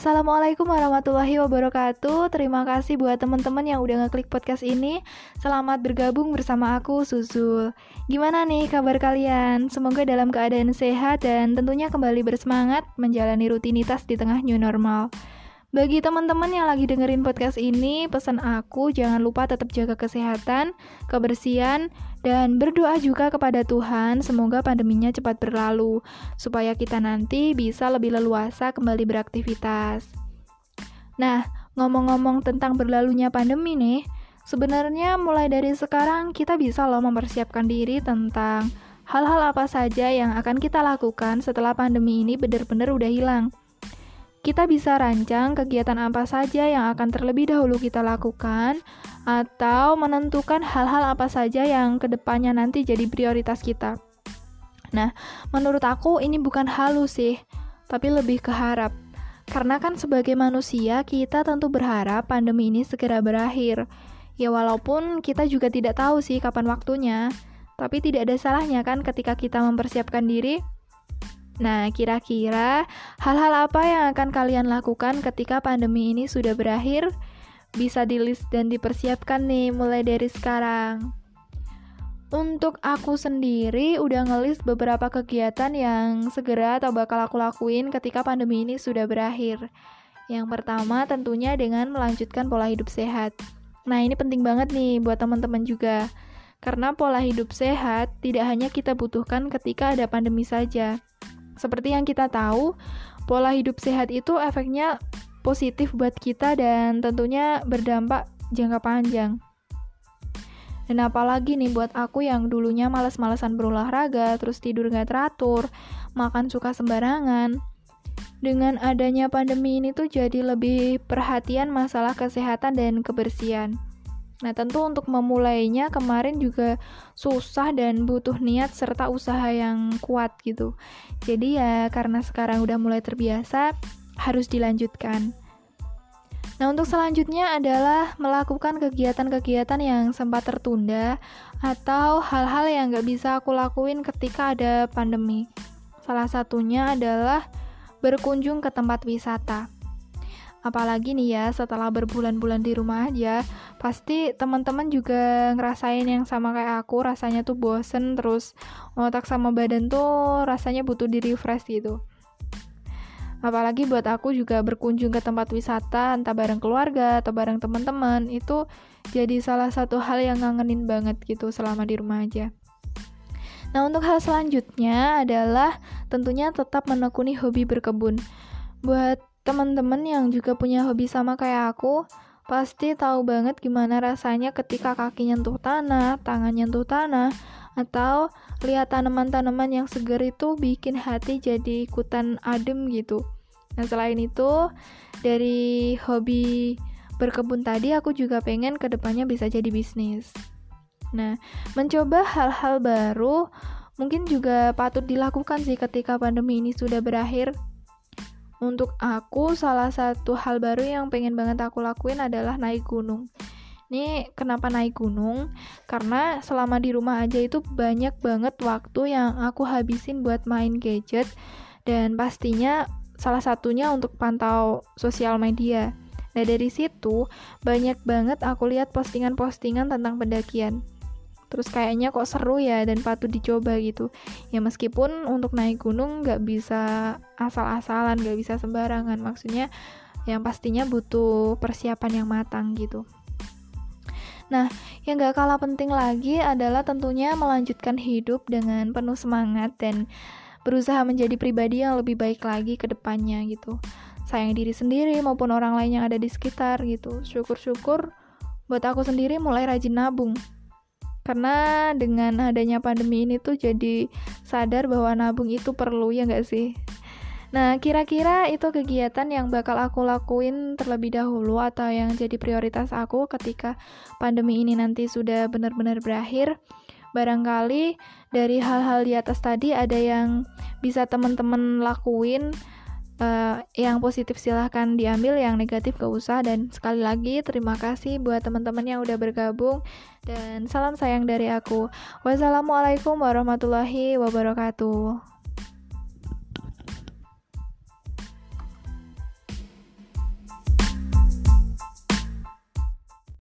Assalamualaikum warahmatullahi wabarakatuh. Terima kasih buat teman-teman yang udah ngeklik podcast ini. Selamat bergabung bersama aku, Susul. Gimana nih kabar kalian? Semoga dalam keadaan sehat dan tentunya kembali bersemangat menjalani rutinitas di tengah new normal. Bagi teman-teman yang lagi dengerin podcast ini, pesan aku jangan lupa tetap jaga kesehatan, kebersihan, dan berdoa juga kepada Tuhan semoga pandeminya cepat berlalu, supaya kita nanti bisa lebih leluasa kembali beraktivitas. Nah, ngomong-ngomong tentang berlalunya pandemi nih, sebenarnya mulai dari sekarang kita bisa loh mempersiapkan diri tentang hal-hal apa saja yang akan kita lakukan setelah pandemi ini benar-benar udah hilang kita bisa rancang kegiatan apa saja yang akan terlebih dahulu kita lakukan, atau menentukan hal-hal apa saja yang ke depannya nanti jadi prioritas kita. Nah, menurut aku ini bukan halus sih, tapi lebih ke harap. Karena kan sebagai manusia, kita tentu berharap pandemi ini segera berakhir. Ya walaupun kita juga tidak tahu sih kapan waktunya, tapi tidak ada salahnya kan ketika kita mempersiapkan diri Nah, kira-kira hal-hal apa yang akan kalian lakukan ketika pandemi ini sudah berakhir? Bisa di list dan dipersiapkan nih mulai dari sekarang. Untuk aku sendiri udah ngelis beberapa kegiatan yang segera atau bakal aku lakuin ketika pandemi ini sudah berakhir. Yang pertama tentunya dengan melanjutkan pola hidup sehat. Nah, ini penting banget nih buat teman-teman juga. Karena pola hidup sehat tidak hanya kita butuhkan ketika ada pandemi saja, seperti yang kita tahu, pola hidup sehat itu efeknya positif buat kita dan tentunya berdampak jangka panjang. Dan apalagi nih buat aku yang dulunya males-malesan berolahraga, terus tidur gak teratur, makan suka sembarangan. Dengan adanya pandemi ini tuh jadi lebih perhatian masalah kesehatan dan kebersihan. Nah, tentu untuk memulainya kemarin juga susah dan butuh niat serta usaha yang kuat gitu. Jadi ya karena sekarang udah mulai terbiasa, harus dilanjutkan. Nah, untuk selanjutnya adalah melakukan kegiatan-kegiatan yang sempat tertunda atau hal-hal yang gak bisa aku lakuin ketika ada pandemi. Salah satunya adalah berkunjung ke tempat wisata. Apalagi nih ya, setelah berbulan-bulan di rumah aja, pasti teman-teman juga ngerasain yang sama kayak aku, rasanya tuh bosen, terus otak sama badan tuh rasanya butuh di refresh gitu. Apalagi buat aku juga berkunjung ke tempat wisata, entah bareng keluarga atau bareng teman-teman, itu jadi salah satu hal yang ngangenin banget gitu selama di rumah aja. Nah, untuk hal selanjutnya adalah tentunya tetap menekuni hobi berkebun. Buat teman-teman yang juga punya hobi sama kayak aku, pasti tahu banget gimana rasanya ketika kaki nyentuh tanah, tangan nyentuh tanah, atau lihat tanaman-tanaman yang segar itu bikin hati jadi ikutan adem gitu. Nah, selain itu, dari hobi berkebun tadi aku juga pengen ke depannya bisa jadi bisnis. Nah, mencoba hal-hal baru mungkin juga patut dilakukan sih ketika pandemi ini sudah berakhir untuk aku, salah satu hal baru yang pengen banget aku lakuin adalah naik gunung. Ini kenapa naik gunung? Karena selama di rumah aja itu banyak banget waktu yang aku habisin buat main gadget dan pastinya salah satunya untuk pantau sosial media. Nah dari situ banyak banget aku lihat postingan-postingan tentang pendakian terus kayaknya kok seru ya dan patut dicoba gitu ya meskipun untuk naik gunung nggak bisa asal-asalan nggak bisa sembarangan maksudnya yang pastinya butuh persiapan yang matang gitu Nah, yang gak kalah penting lagi adalah tentunya melanjutkan hidup dengan penuh semangat dan berusaha menjadi pribadi yang lebih baik lagi ke depannya gitu. Sayang diri sendiri maupun orang lain yang ada di sekitar gitu. Syukur-syukur buat aku sendiri mulai rajin nabung karena dengan adanya pandemi ini tuh jadi sadar bahwa nabung itu perlu ya nggak sih Nah, kira-kira itu kegiatan yang bakal aku lakuin terlebih dahulu atau yang jadi prioritas aku ketika pandemi ini nanti sudah benar-benar berakhir. Barangkali dari hal-hal di atas tadi ada yang bisa teman-teman lakuin uh, yang positif silahkan diambil yang negatif gak usah. Dan sekali lagi terima kasih buat teman-teman yang udah bergabung. Dan salam sayang dari aku. Wassalamualaikum warahmatullahi wabarakatuh